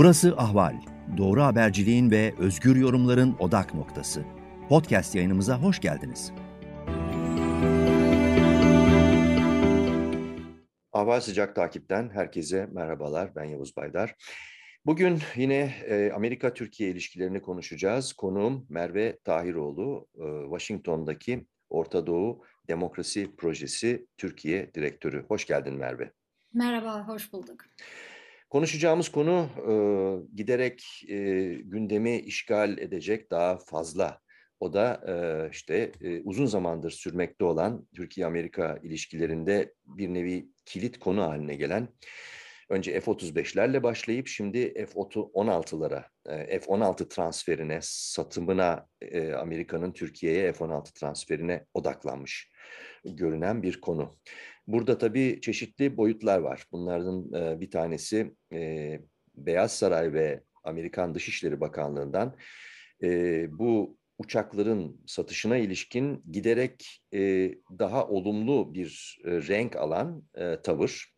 Burası Ahval. Doğru haberciliğin ve özgür yorumların odak noktası. Podcast yayınımıza hoş geldiniz. Ahval Sıcak Takip'ten herkese merhabalar. Ben Yavuz Baydar. Bugün yine e, Amerika-Türkiye ilişkilerini konuşacağız. Konuğum Merve Tahiroğlu, e, Washington'daki Orta Doğu Demokrasi Projesi Türkiye Direktörü. Hoş geldin Merve. Merhaba, hoş bulduk. Konuşacağımız konu e, giderek e, gündemi işgal edecek daha fazla. O da e, işte e, uzun zamandır sürmekte olan Türkiye-Amerika ilişkilerinde bir nevi kilit konu haline gelen önce F-35'lerle başlayıp şimdi F-16'lara, F-16 transferine, satımına, e, Amerika'nın Türkiye'ye F-16 transferine odaklanmış görünen bir konu. Burada tabii çeşitli boyutlar var. Bunlardan e, bir tanesi e, Beyaz Saray ve Amerikan Dışişleri Bakanlığı'ndan bu uçakların satışına ilişkin giderek daha olumlu bir renk alan tavır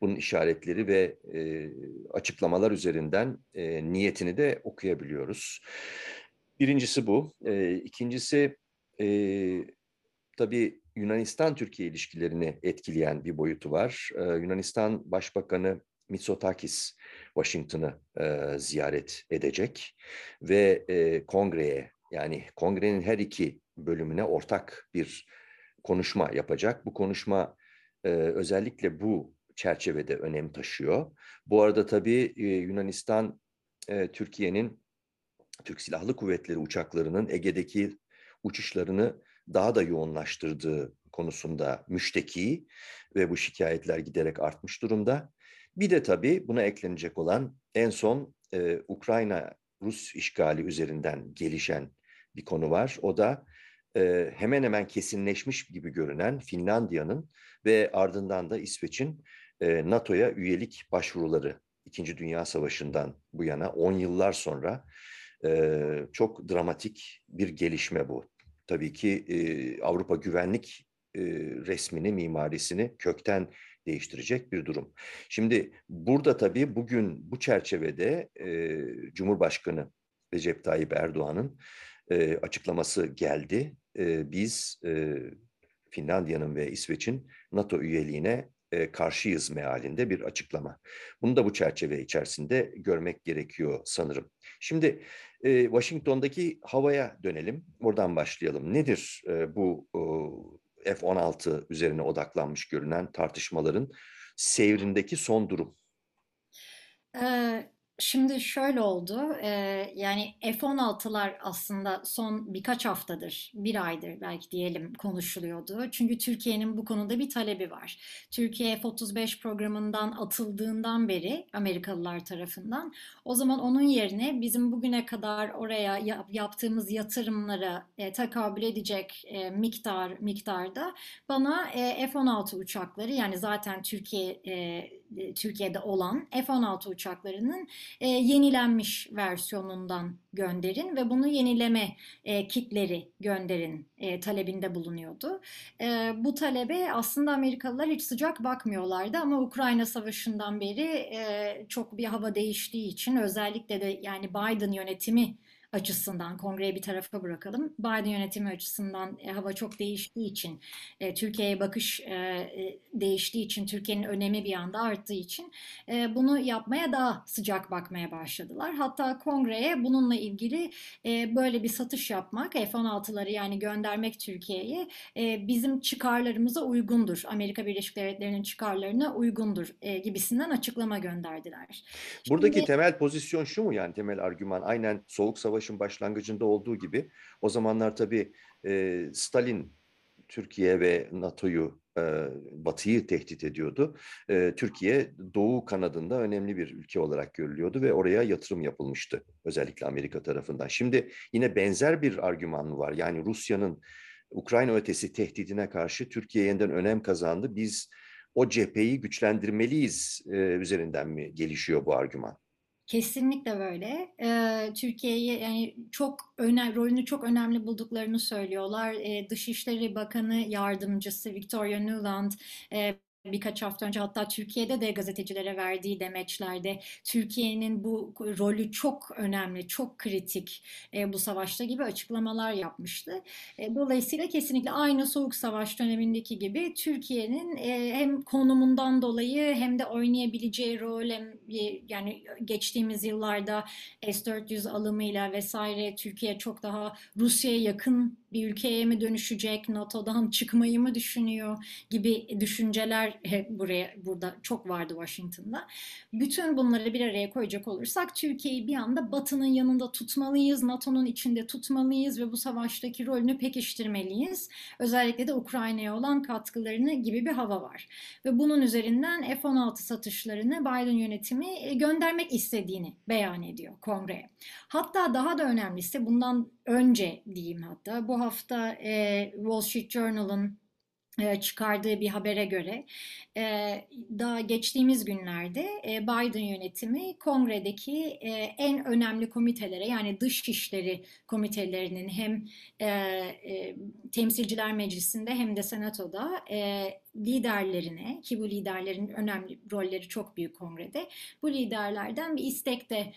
bunun işaretleri ve e, açıklamalar üzerinden e, niyetini de okuyabiliyoruz. Birincisi bu. E, ikincisi e, tabii Yunanistan-Türkiye ilişkilerini etkileyen bir boyutu var. E, Yunanistan Başbakanı Mitsotakis Washington'ı e, ziyaret edecek ve e, kongreye yani kongrenin her iki bölümüne ortak bir konuşma yapacak. Bu konuşma e, özellikle bu çerçevede önem taşıyor. Bu arada tabii e, Yunanistan e, Türkiye'nin Türk Silahlı Kuvvetleri uçaklarının Ege'deki uçuşlarını daha da yoğunlaştırdığı konusunda müşteki ve bu şikayetler giderek artmış durumda. Bir de tabii buna eklenecek olan en son e, Ukrayna-Rus işgali üzerinden gelişen bir konu var. O da e, hemen hemen kesinleşmiş gibi görünen Finlandiya'nın ve ardından da İsveç'in e, NATO'ya üyelik başvuruları İkinci Dünya Savaşı'ndan bu yana 10 yıllar sonra e, çok dramatik bir gelişme bu. Tabii ki e, Avrupa güvenlik resmini, mimarisini kökten değiştirecek bir durum. Şimdi burada tabii bugün bu çerçevede e, Cumhurbaşkanı Recep Tayyip Erdoğan'ın açıklaması geldi. Biz Finlandiya'nın ve İsveç'in NATO üyeliğine karşıyız mealinde bir açıklama. Bunu da bu çerçeve içerisinde görmek gerekiyor sanırım. Şimdi Washington'daki havaya dönelim. Oradan başlayalım. Nedir bu e, F-16 üzerine odaklanmış görünen tartışmaların sevrindeki son durum? Şimdi şöyle oldu, e, yani F-16'lar aslında son birkaç haftadır, bir aydır belki diyelim konuşuluyordu. Çünkü Türkiye'nin bu konuda bir talebi var. Türkiye F-35 programından atıldığından beri Amerikalılar tarafından, o zaman onun yerine bizim bugüne kadar oraya yap, yaptığımız yatırımlara e, tekabül edecek e, miktar miktarda bana e, F-16 uçakları yani zaten Türkiye e, Türkiye'de olan F-16 uçaklarının e, yenilenmiş versiyonundan gönderin ve bunu yenileme e, kitleri gönderin e, talebinde bulunuyordu. E, bu talebe aslında Amerikalılar hiç sıcak bakmıyorlardı ama Ukrayna Savaşı'ndan beri e, çok bir hava değiştiği için özellikle de yani Biden yönetimi açısından kongreyi bir tarafa bırakalım. Biden yönetimi açısından e, hava çok değiştiği için, e, Türkiye'ye bakış e, e, değiştiği için, Türkiye'nin önemi bir anda arttığı için e, bunu yapmaya daha sıcak bakmaya başladılar. Hatta kongreye bununla ilgili e, böyle bir satış yapmak, F-16'ları yani göndermek Türkiye'ye e, bizim çıkarlarımıza uygundur. Amerika Birleşik Devletleri'nin çıkarlarına uygundur e, gibisinden açıklama gönderdiler. Buradaki Şimdi, temel pozisyon şu mu yani temel argüman aynen Soğuk Savaş Savaş'ın başlangıcında olduğu gibi o zamanlar tabii e, Stalin Türkiye ve NATO'yu, e, Batı'yı tehdit ediyordu. E, Türkiye Doğu kanadında önemli bir ülke olarak görülüyordu ve oraya yatırım yapılmıştı özellikle Amerika tarafından. Şimdi yine benzer bir argüman var. Yani Rusya'nın Ukrayna ötesi tehdidine karşı Türkiye yeniden önem kazandı. Biz o cepheyi güçlendirmeliyiz e, üzerinden mi gelişiyor bu argüman? Kesinlikle böyle. Ee, Türkiye'yi yani çok önemli rolünü çok önemli bulduklarını söylüyorlar. Ee, Dışişleri Bakanı Yardımcısı Victoria Nuland e, birkaç hafta önce hatta Türkiye'de de gazetecilere verdiği demeçlerde Türkiye'nin bu rolü çok önemli, çok kritik e, bu savaşta gibi açıklamalar yapmıştı. E, dolayısıyla kesinlikle aynı Soğuk Savaş dönemindeki gibi Türkiye'nin e, hem konumundan dolayı hem de oynayabileceği rol hem, yani geçtiğimiz yıllarda S-400 alımıyla vesaire Türkiye çok daha Rusya'ya yakın bir ülkeye mi dönüşecek, NATO'dan çıkmayı mı düşünüyor gibi düşünceler hep buraya burada çok vardı Washington'da. Bütün bunları bir araya koyacak olursak Türkiye'yi bir anda Batı'nın yanında tutmalıyız, NATO'nun içinde tutmalıyız ve bu savaştaki rolünü pekiştirmeliyiz. Özellikle de Ukrayna'ya olan katkılarını gibi bir hava var. Ve bunun üzerinden F-16 satışlarını Biden yönetimi e, göndermek istediğini beyan ediyor kongreye. Hatta daha da önemlisi bundan önce diyeyim hatta bu hafta e, Wall Street Journal'ın çıkardığı bir habere göre e, daha geçtiğimiz günlerde e, Biden yönetimi kongredeki en önemli komitelere yani dış işleri komitelerinin hem temsilciler meclisinde hem de senatoda liderlerine ki bu liderlerin önemli rolleri çok büyük kongrede bu liderlerden bir istekte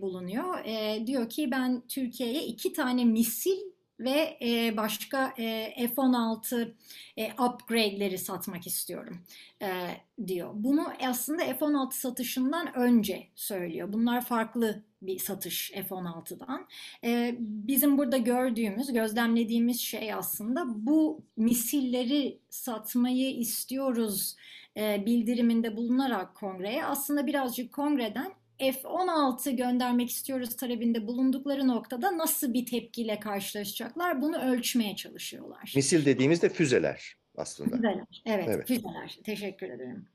bulunuyor. Diyor ki ben Türkiye'ye iki tane misil ve e, başka e, F-16 e, upgrade'leri satmak istiyorum e, diyor. Bunu aslında F-16 satışından önce söylüyor. Bunlar farklı bir satış F-16'dan. E, bizim burada gördüğümüz, gözlemlediğimiz şey aslında bu misilleri satmayı istiyoruz e, bildiriminde bulunarak kongreye aslında birazcık kongreden F-16 göndermek istiyoruz talebinde bulundukları noktada nasıl bir tepkiyle karşılaşacaklar bunu ölçmeye çalışıyorlar. Misil dediğimizde füzeler aslında. Füzeler, evet, evet. füzeler. Teşekkür ederim.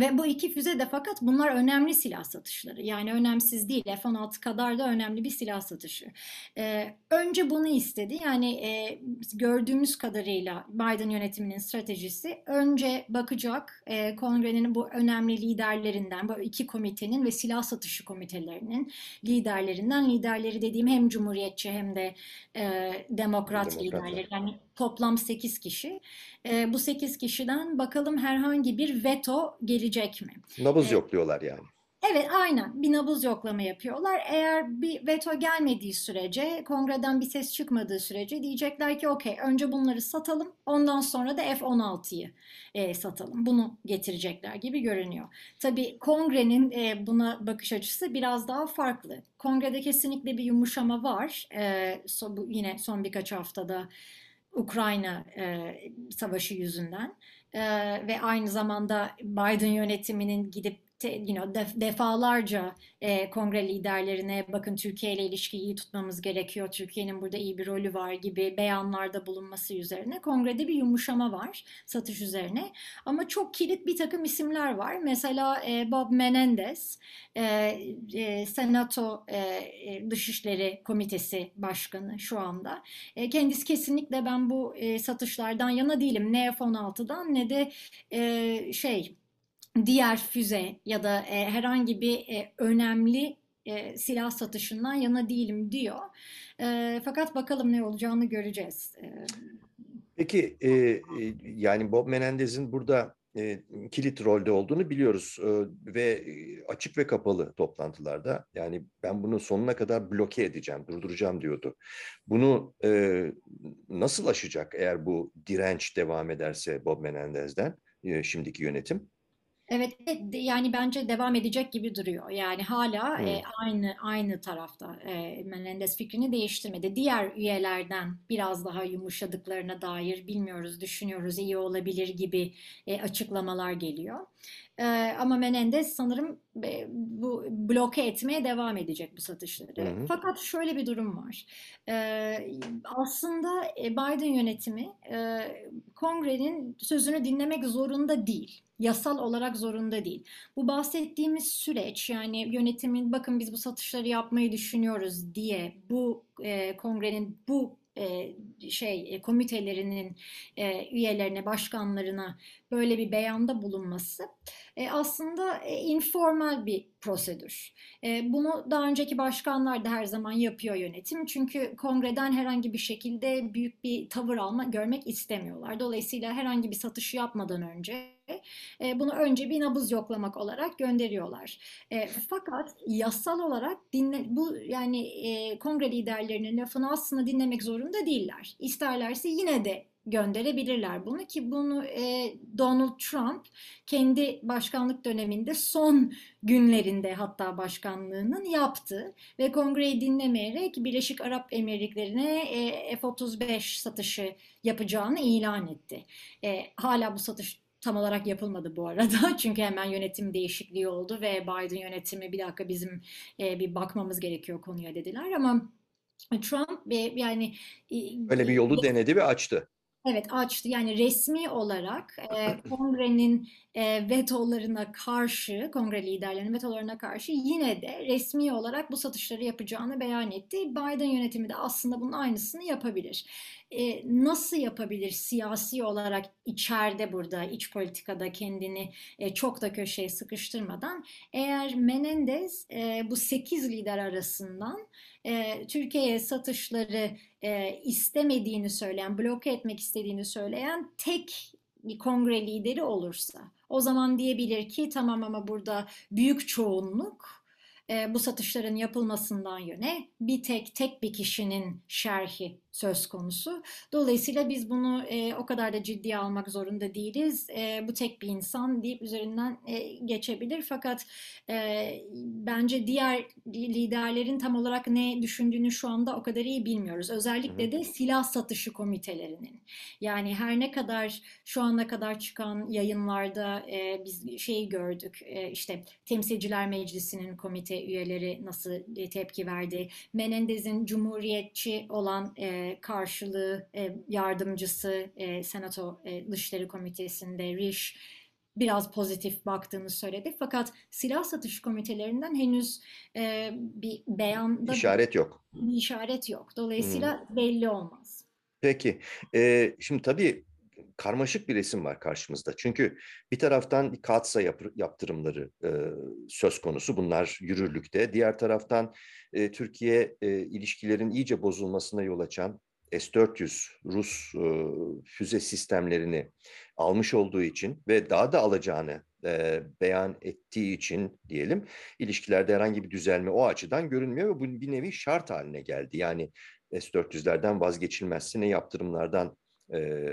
Ve bu iki füze de fakat bunlar önemli silah satışları. Yani önemsiz değil. F-16 kadar da önemli bir silah satışı. Ee, önce bunu istedi. Yani e, gördüğümüz kadarıyla Biden yönetiminin stratejisi önce bakacak e, kongrenin bu önemli liderlerinden, bu iki komitenin ve silah satışı komitelerinin liderlerinden, liderleri dediğim hem cumhuriyetçi hem de e, demokrat, demokrat liderleri. Yani toplam 8 kişi. E, bu 8 kişiden bakalım herhangi bir veto gelecek mi? Nabız e, yokluyorlar yani. Evet aynen bir nabız yoklama yapıyorlar. Eğer bir veto gelmediği sürece, kongreden bir ses çıkmadığı sürece diyecekler ki okey önce bunları satalım ondan sonra da F-16'yı e, satalım. Bunu getirecekler gibi görünüyor. Tabii kongrenin e, buna bakış açısı biraz daha farklı. Kongrede kesinlikle bir yumuşama var. E, so, bu, yine son birkaç haftada Ukrayna e, savaşı yüzünden e, ve aynı zamanda Biden yönetiminin gidip te, you know, def, defalarca e, kongre liderlerine bakın Türkiye ile ilişkiyi iyi tutmamız gerekiyor, Türkiye'nin burada iyi bir rolü var gibi beyanlarda bulunması üzerine kongrede bir yumuşama var satış üzerine. Ama çok kilit bir takım isimler var. Mesela e, Bob Menendez, e, e, Senato e, e Dışişleri Komitesi Başkanı şu anda. E, kendisi kesinlikle ben bu e, satışlardan yana değilim. Ne F-16'dan ne de e, şey diğer füze ya da e, herhangi bir e, önemli e, silah satışından yana değilim diyor. E, fakat bakalım ne olacağını göreceğiz. E, Peki e, e, yani Bob Menendez'in burada e, kilit rolde olduğunu biliyoruz e, ve açık ve kapalı toplantılarda yani ben bunu sonuna kadar bloke edeceğim, durduracağım diyordu. Bunu e, nasıl aşacak eğer bu direnç devam ederse Bob Menendez'den e, şimdiki yönetim? Evet, yani bence devam edecek gibi duruyor. Yani hala e, aynı aynı tarafta. E, Menendez fikrini değiştirmedi. Diğer üyelerden biraz daha yumuşadıklarına dair bilmiyoruz, düşünüyoruz, iyi olabilir gibi e, açıklamalar geliyor. E, ama Menendez sanırım e, bu bloke etmeye devam edecek bu satışları. Hı hı. Fakat şöyle bir durum var. E, aslında Biden yönetimi e, kongrenin sözünü dinlemek zorunda değil yasal olarak zorunda değil. Bu bahsettiğimiz süreç yani yönetimin bakın biz bu satışları yapmayı düşünüyoruz diye bu e, kongrenin bu şey e, komitelerinin üyelerine, başkanlarına böyle bir beyanda bulunması e, aslında e, informal bir prosedür. Bunu daha önceki başkanlar da her zaman yapıyor yönetim. Çünkü kongreden herhangi bir şekilde büyük bir tavır alma görmek istemiyorlar. Dolayısıyla herhangi bir satış yapmadan önce E, bunu önce bir nabız yoklamak olarak gönderiyorlar. E, fakat yasal olarak dinle, bu yani e, kongre liderlerinin lafını aslında dinlemek zorunda değiller. İsterlerse yine de gönderebilirler bunu ki bunu e, Donald Trump kendi başkanlık döneminde son günlerinde hatta başkanlığının yaptı ve kongreyi dinlemeyerek Birleşik Arap Emirlikleri'ne e, F-35 satışı yapacağını ilan etti. E, hala bu satış tam olarak yapılmadı bu arada. Çünkü hemen yönetim değişikliği oldu ve Biden yönetimi bir dakika bizim e, bir bakmamız gerekiyor konuya dediler ama Trump yani öyle bir yolu denedi ve açtı. Evet açtı. Yani resmi olarak e, kongrenin e, vetolarına karşı, kongre liderlerinin vetolarına karşı yine de resmi olarak bu satışları yapacağını beyan etti. Biden yönetimi de aslında bunun aynısını yapabilir. E, nasıl yapabilir siyasi olarak içeride burada, iç politikada kendini e, çok da köşeye sıkıştırmadan? Eğer Menendez e, bu 8 lider arasından e, Türkiye'ye satışları e, istemediğini söyleyen, bloke etmek istediğini söyleyen tek kongre lideri olursa o zaman diyebilir ki tamam ama burada büyük çoğunluk e, bu satışların yapılmasından yöne bir tek tek bir kişinin şerhi söz konusu. Dolayısıyla biz bunu e, o kadar da ciddiye almak zorunda değiliz. E, bu tek bir insan deyip üzerinden e, geçebilir. Fakat e, bence diğer liderlerin tam olarak ne düşündüğünü şu anda o kadar iyi bilmiyoruz. Özellikle de silah satışı komitelerinin. Yani her ne kadar şu ana kadar çıkan yayınlarda e, biz şeyi gördük. E, işte Temsilciler Meclisi'nin komite üyeleri nasıl tepki verdi. Menendez'in cumhuriyetçi olan e, karşılığı e, yardımcısı e, Senato e, Dışişleri Komitesi'nde Rish biraz pozitif baktığını söyledi. Fakat silah satış komitelerinden henüz e, bir beyanda işaret yok. Bir işaret yok. Dolayısıyla hmm. belli olmaz. Peki. E, şimdi tabii karmaşık bir resim var karşımızda. Çünkü bir taraftan katsa yap, yaptırımları e, söz konusu. Bunlar yürürlükte. Diğer taraftan e, Türkiye e, ilişkilerin iyice bozulmasına yol açan S-400 Rus e, füze sistemlerini almış olduğu için ve daha da alacağını e, beyan ettiği için diyelim ilişkilerde herhangi bir düzelme o açıdan görünmüyor ve bu bir nevi şart haline geldi. Yani S-400'lerden vazgeçilmezse ne yaptırımlardan e,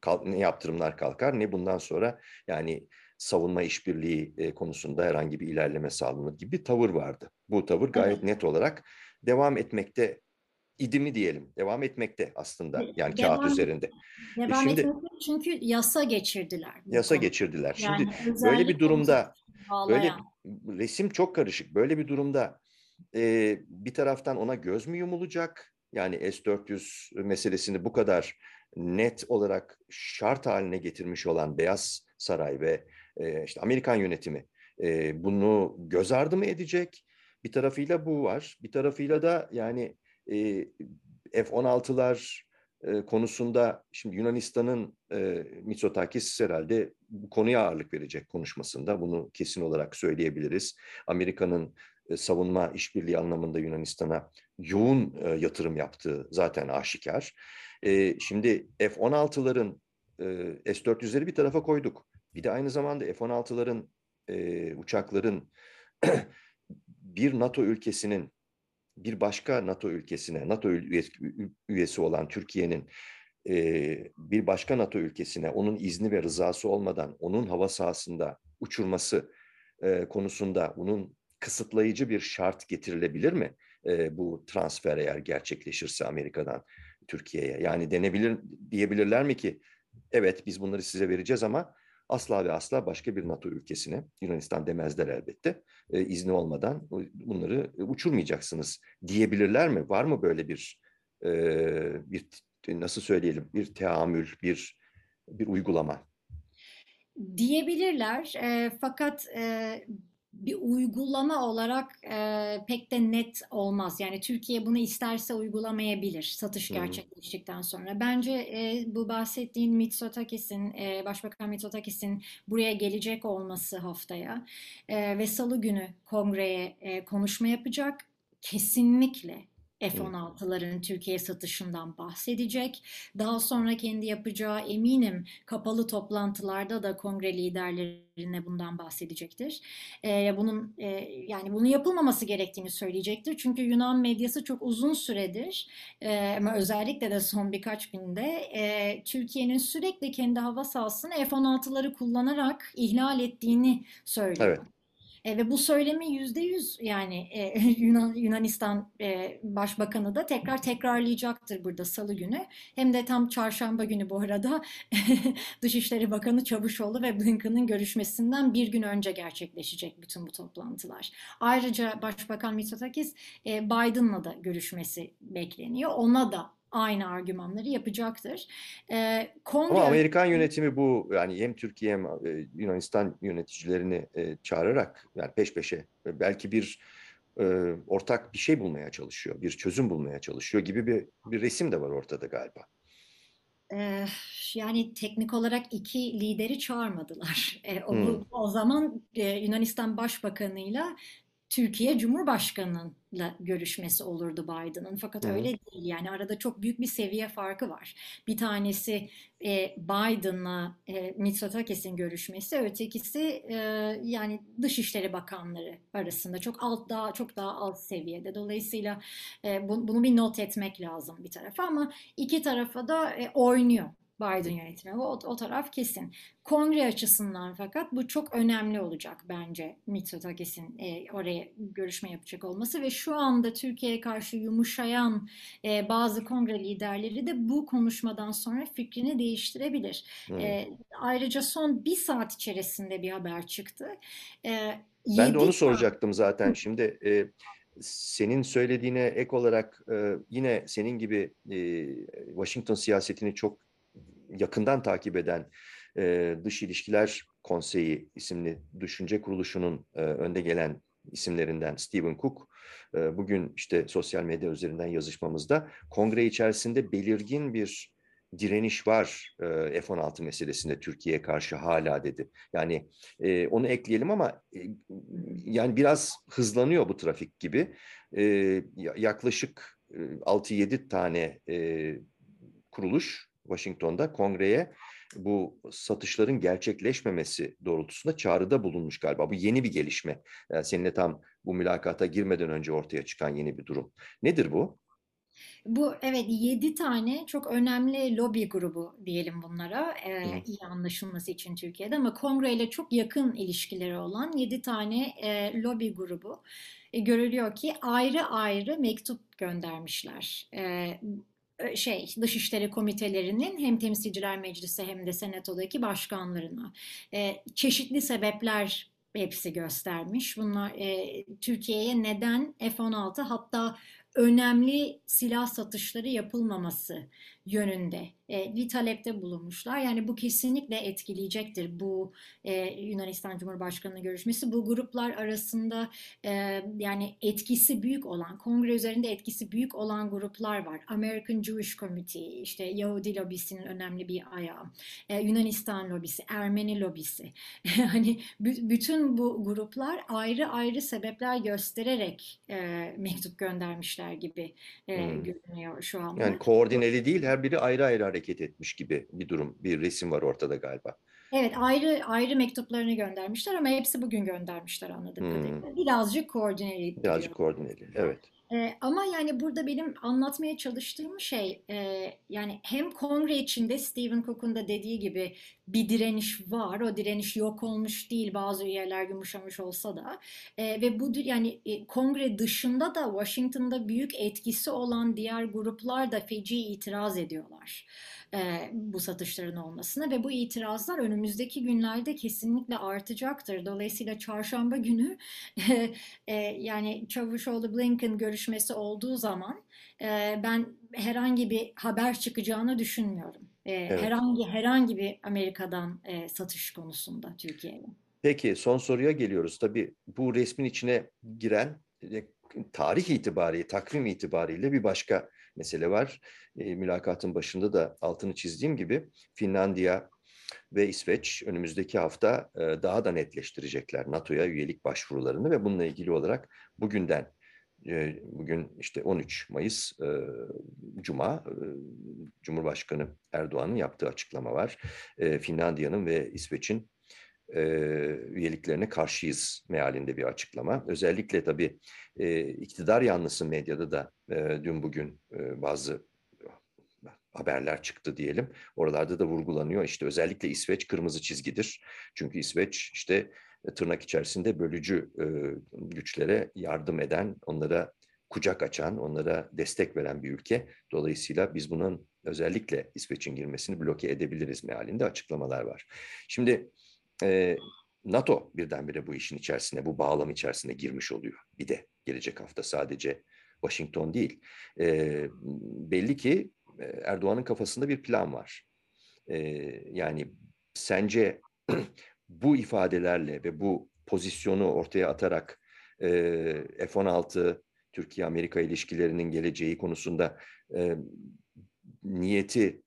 kalk, ne yaptırımlar kalkar ne bundan sonra yani savunma işbirliği e, konusunda herhangi bir ilerleme sağlanır gibi bir tavır vardı. Bu tavır gayet evet. net olarak devam etmekte idi mi diyelim. Devam etmekte aslında yani devam, kağıt üzerinde. E, devam Şimdi, etmekte çünkü yasa geçirdiler. Yasa konu. geçirdiler. Yani Şimdi böyle bir durumda böyle resim çok karışık. Böyle bir durumda e, bir taraftan ona göz mü yumulacak? Yani S-400 meselesini bu kadar net olarak şart haline getirmiş olan Beyaz Saray ve e, işte Amerikan yönetimi e, bunu göz ardı mı edecek? Bir tarafıyla bu var. Bir tarafıyla da yani e, F-16'lar e, konusunda şimdi Yunanistan'ın e, Mitsotakis herhalde bu konuya ağırlık verecek konuşmasında. Bunu kesin olarak söyleyebiliriz. Amerika'nın e, savunma işbirliği anlamında Yunanistan'a yoğun e, yatırım yaptığı zaten aşikar. E, şimdi F-16'ların e, S-400'leri bir tarafa koyduk. Bir de aynı zamanda F-16'ların e, uçakların bir NATO ülkesinin bir başka NATO ülkesine, NATO üyesi olan Türkiye'nin e, bir başka NATO ülkesine onun izni ve rızası olmadan onun hava sahasında uçurması e, konusunda bunun kısıtlayıcı bir şart getirilebilir mi? E, bu transfer eğer gerçekleşirse Amerika'dan Türkiye'ye. Yani denebilir diyebilirler mi ki evet biz bunları size vereceğiz ama asla ve asla başka bir NATO ülkesine, Yunanistan demezler elbette, e, izni olmadan bunları uçurmayacaksınız diyebilirler mi? Var mı böyle bir e, bir nasıl söyleyelim bir teamül, bir bir uygulama? Diyebilirler e, fakat e, bir uygulama olarak e, pek de net olmaz. Yani Türkiye bunu isterse uygulamayabilir satış gerçekleştikten sonra. Bence e, bu bahsettiğin Mitsotakis'in, e, Başbakan Mitsotakis'in buraya gelecek olması haftaya e, ve salı günü kongreye e, konuşma yapacak. Kesinlikle F-16'ların Türkiye satışından bahsedecek. Daha sonra kendi yapacağı eminim kapalı toplantılarda da kongre liderlerine bundan bahsedecektir. Ee, bunun e, yani bunun yapılmaması gerektiğini söyleyecektir. Çünkü Yunan medyası çok uzun süredir e, ama özellikle de son birkaç günde e, Türkiye'nin sürekli kendi hava sahasını F-16'ları kullanarak ihlal ettiğini söylüyor. Evet. E, ve bu söylemi yüzde yüz yani e, Yunan, Yunanistan e, Başbakanı da tekrar tekrarlayacaktır burada Salı günü. Hem de tam çarşamba günü bu arada Dışişleri Bakanı Çavuşoğlu ve Blinken'ın görüşmesinden bir gün önce gerçekleşecek bütün bu toplantılar. Ayrıca Başbakan Mitsotakis e, Biden'la da görüşmesi bekleniyor. Ona da aynı argümanları yapacaktır. E, Kongre... Ama Amerikan yönetimi bu yani hem Türkiye hem e, Yunanistan yöneticilerini e, çağırarak yani peş peşe e, belki bir e, ortak bir şey bulmaya çalışıyor, bir çözüm bulmaya çalışıyor gibi bir, bir resim de var ortada galiba. Yani teknik olarak iki lideri çağırmadılar. E, o, hmm. o zaman e, Yunanistan Başbakanı'yla Türkiye Cumhurbaşkanı'yla görüşmesi olurdu Biden'ın. Fakat evet. öyle değil. Yani arada çok büyük bir seviye farkı var. Bir tanesi e, Biden'la e, Mitsotakis'in görüşmesi, ötekisi e, yani Dışişleri Bakanları arasında çok alt daha çok daha alt seviyede. Dolayısıyla e, bu, bunu bir not etmek lazım bir tarafa ama iki tarafa da e, oynuyor Biden yönetimi. O, o taraf kesin. Kongre açısından fakat bu çok önemli olacak bence Mitsotakis'in e, oraya görüşme yapacak olması ve şu anda Türkiye'ye karşı yumuşayan e, bazı kongre liderleri de bu konuşmadan sonra fikrini değiştirebilir. Hmm. E, ayrıca son bir saat içerisinde bir haber çıktı. E, ben de onu soracaktım zaten. Şimdi e, senin söylediğine ek olarak e, yine senin gibi e, Washington siyasetini çok yakından takip eden e, Dış İlişkiler Konseyi isimli düşünce kuruluşunun e, önde gelen isimlerinden Stephen Cook e, bugün işte sosyal medya üzerinden yazışmamızda kongre içerisinde belirgin bir direniş var e, F-16 meselesinde Türkiye'ye karşı hala dedi. Yani e, onu ekleyelim ama e, yani biraz hızlanıyor bu trafik gibi. E, yaklaşık e, 6-7 tane e, kuruluş Washington'da kongreye bu satışların gerçekleşmemesi doğrultusunda çağrıda bulunmuş galiba. Bu yeni bir gelişme. Yani seninle tam bu mülakata girmeden önce ortaya çıkan yeni bir durum. Nedir bu? Bu evet yedi tane çok önemli lobi grubu diyelim bunlara e, iyi anlaşılması için Türkiye'de ama kongreyle çok yakın ilişkileri olan yedi tane e, lobi grubu e, görülüyor ki ayrı ayrı mektup göndermişler. E, şey Dışişleri Komitelerinin hem Temsilciler Meclisi hem de Senato'daki başkanlarına e, çeşitli sebepler hepsi göstermiş. Bunlar e, Türkiye'ye neden F-16 hatta önemli silah satışları yapılmaması yönünde e, bir talepte bulunmuşlar. Yani bu kesinlikle etkileyecektir bu e, Yunanistan Cumhurbaşkanı görüşmesi. Bu gruplar arasında e, yani etkisi büyük olan, kongre üzerinde etkisi büyük olan gruplar var. American Jewish Committee, işte Yahudi lobisinin önemli bir ayağı, e, Yunanistan lobisi, Ermeni lobisi. hani bütün bu gruplar ayrı ayrı sebepler göstererek e, mektup göndermişler gibi e, hmm. görünüyor şu anda. Yani koordineli değil, her biri ayrı ayrı hareket etmiş gibi bir durum, bir resim var ortada galiba. Evet ayrı ayrı mektuplarını göndermişler ama hepsi bugün göndermişler anladığım hmm. kadarıyla. Birazcık koordineli. Birazcık koordineli evet. Ee, ama yani burada benim anlatmaya çalıştığım şey e, yani hem kongre içinde Stephen Cook'un da dediği gibi bir direniş var. O direniş yok olmuş değil bazı üyeler yumuşamış olsa da e, ve bu yani e, kongre dışında da Washington'da büyük etkisi olan diğer gruplar da feci itiraz ediyorlar e, bu satışların olmasına ve bu itirazlar önümüzdeki günlerde kesinlikle artacaktır. Dolayısıyla çarşamba günü e, yani Çavuşoğlu Blinken görüşmesi olduğu zaman e, ben herhangi bir haber çıkacağını düşünmüyorum. E, evet. Herhangi herhangi bir Amerika'dan e, satış konusunda Türkiye'ye. Peki son soruya geliyoruz. Tabii bu resmin içine giren e, tarih itibariyle, takvim itibariyle bir başka mesele var. E, mülakatın başında da altını çizdiğim gibi Finlandiya ve İsveç önümüzdeki hafta e, daha da netleştirecekler NATO'ya üyelik başvurularını ve bununla ilgili olarak bugünden bugün işte 13 Mayıs Cuma Cumhurbaşkanı Erdoğan'ın yaptığı açıklama var. Finlandiya'nın ve İsveç'in üyeliklerine karşıyız mealinde bir açıklama. Özellikle tabii iktidar yanlısı medyada da dün bugün bazı haberler çıktı diyelim. Oralarda da vurgulanıyor. İşte özellikle İsveç kırmızı çizgidir. Çünkü İsveç işte tırnak içerisinde bölücü e, güçlere yardım eden, onlara kucak açan, onlara destek veren bir ülke. Dolayısıyla biz bunun özellikle İsveç'in girmesini bloke edebiliriz mealinde açıklamalar var. Şimdi e, NATO birdenbire bu işin içerisine, bu bağlam içerisine girmiş oluyor. Bir de gelecek hafta sadece Washington değil. E, belli ki Erdoğan'ın kafasında bir plan var. E, yani sence bu ifadelerle ve bu pozisyonu ortaya atarak e, F-16 Türkiye-Amerika ilişkilerinin geleceği konusunda e, niyeti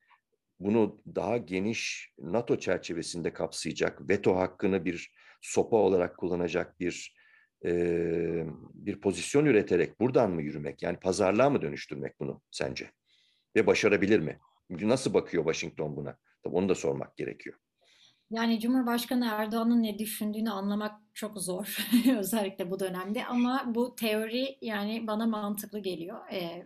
bunu daha geniş NATO çerçevesinde kapsayacak, veto hakkını bir sopa olarak kullanacak bir e, bir pozisyon üreterek buradan mı yürümek? Yani pazarlığa mı dönüştürmek bunu sence? Ve başarabilir mi? Nasıl bakıyor Washington buna? Tabii onu da sormak gerekiyor. Yani Cumhurbaşkanı Erdoğan'ın ne düşündüğünü anlamak çok zor özellikle bu dönemde ama bu teori yani bana mantıklı geliyor e,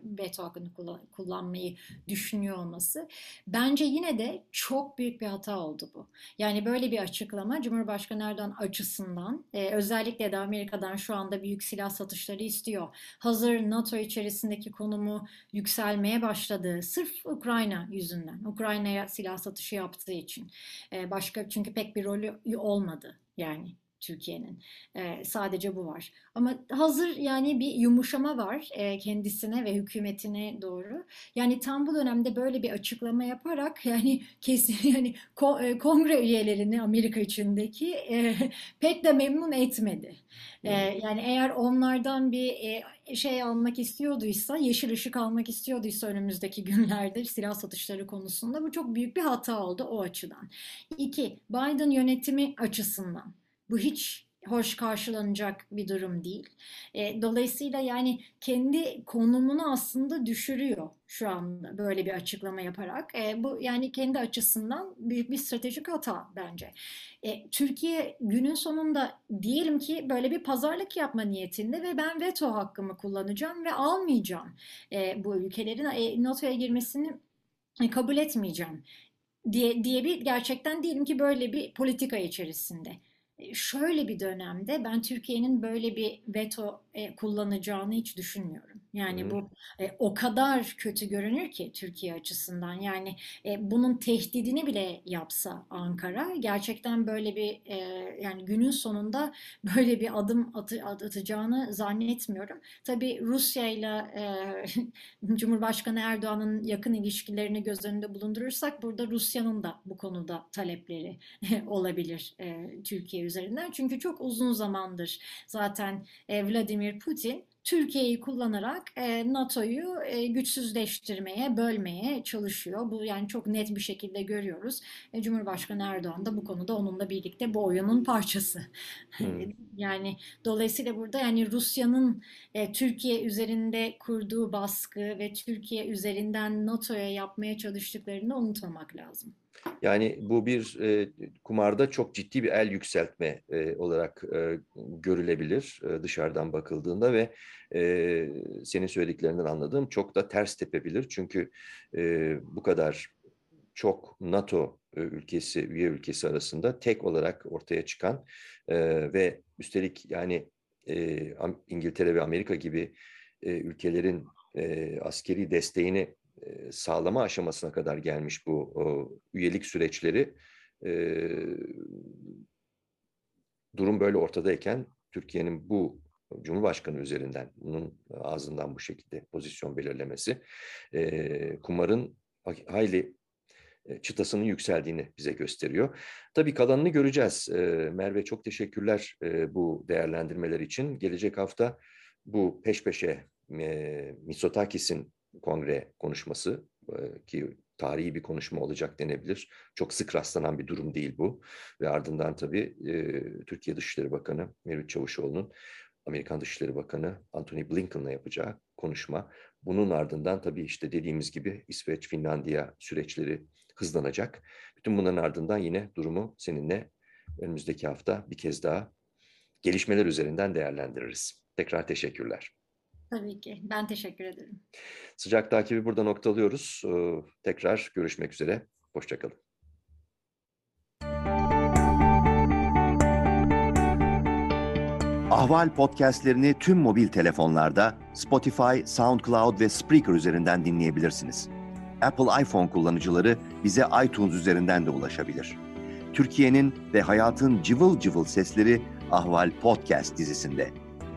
kullan, kullanmayı düşünüyor olması. Bence yine de çok büyük bir hata oldu bu. Yani böyle bir açıklama Cumhurbaşkanı Erdoğan açısından e, özellikle de Amerika'dan şu anda büyük silah satışları istiyor. Hazır NATO içerisindeki konumu yükselmeye başladığı sırf Ukrayna yüzünden. Ukrayna'ya silah satışı yaptığı için. E, başka çünkü pek bir rolü olmadı yani Türkiye'nin. E, sadece bu var. Ama hazır yani bir yumuşama var e, kendisine ve hükümetine doğru. Yani tam bu dönemde böyle bir açıklama yaparak yani kesin yani ko, e, kongre üyelerini Amerika içindeki e, pek de memnun etmedi. E, yani eğer onlardan bir e, şey almak istiyorduysa, yeşil ışık almak istiyorduysa önümüzdeki günlerde silah satışları konusunda bu çok büyük bir hata oldu o açıdan. İki, Biden yönetimi açısından. Bu hiç hoş karşılanacak bir durum değil. E, dolayısıyla yani kendi konumunu aslında düşürüyor şu anda böyle bir açıklama yaparak. E, bu yani kendi açısından büyük bir stratejik hata bence. E, Türkiye günün sonunda diyelim ki böyle bir pazarlık yapma niyetinde ve ben veto hakkımı kullanacağım ve almayacağım e, bu ülkelerin e, NATO'ya girmesini kabul etmeyeceğim diye, diye bir gerçekten diyelim ki böyle bir politika içerisinde şöyle bir dönemde ben Türkiye'nin böyle bir veto e, kullanacağını hiç düşünmüyorum. Yani hmm. bu e, o kadar kötü görünür ki Türkiye açısından. Yani e, bunun tehdidini bile yapsa Ankara gerçekten böyle bir e, yani günün sonunda böyle bir adım atı, atacağını zannetmiyorum. Tabii Rusya ile Cumhurbaşkanı Erdoğan'ın yakın ilişkilerini göz önünde bulundurursak burada Rusya'nın da bu konuda talepleri olabilir e, Türkiye üzerinden. Çünkü çok uzun zamandır zaten e, Vladimir Putin Türkiye'yi kullanarak e, NATO'yu e, güçsüzleştirmeye, bölmeye çalışıyor. Bu yani çok net bir şekilde görüyoruz. E, Cumhurbaşkanı Erdoğan da bu konuda onunla birlikte bu oyunun parçası. Hmm. yani dolayısıyla burada yani Rusya'nın e, Türkiye üzerinde kurduğu baskı ve Türkiye üzerinden NATO'ya yapmaya çalıştıklarını unutmamak lazım. Yani bu bir e, kumarda çok ciddi bir el yükseltme e, olarak e, görülebilir e, dışarıdan bakıldığında ve e, senin söylediklerinden anladığım çok da ters tepebilir. Çünkü e, bu kadar çok NATO e, ülkesi, üye ülkesi arasında tek olarak ortaya çıkan e, ve üstelik yani e, İngiltere ve Amerika gibi e, ülkelerin e, askeri desteğini sağlama aşamasına kadar gelmiş bu üyelik süreçleri durum böyle ortadayken Türkiye'nin bu Cumhurbaşkanı üzerinden bunun ağzından bu şekilde pozisyon belirlemesi kumarın hayli çıtasının yükseldiğini bize gösteriyor. Tabii kalanını göreceğiz. Merve çok teşekkürler bu değerlendirmeler için. Gelecek hafta bu peş peşe Mitsotakis'in kongre konuşması ki tarihi bir konuşma olacak denebilir. Çok sık rastlanan bir durum değil bu. Ve ardından tabii Türkiye Dışişleri Bakanı Mevlüt Çavuşoğlu'nun Amerikan Dışişleri Bakanı Antony Blinken'la yapacağı konuşma. Bunun ardından tabii işte dediğimiz gibi İsveç, Finlandiya süreçleri hızlanacak. Bütün bunların ardından yine durumu seninle önümüzdeki hafta bir kez daha gelişmeler üzerinden değerlendiririz. Tekrar teşekkürler. Tabii ki. Ben teşekkür ederim. Sıcak takibi burada noktalıyoruz. Tekrar görüşmek üzere. Hoşçakalın. Ahval podcastlerini tüm mobil telefonlarda Spotify, SoundCloud ve Spreaker üzerinden dinleyebilirsiniz. Apple iPhone kullanıcıları bize iTunes üzerinden de ulaşabilir. Türkiye'nin ve hayatın cıvıl cıvıl sesleri Ahval Podcast dizisinde.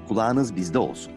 Kulağınız bizde olsun.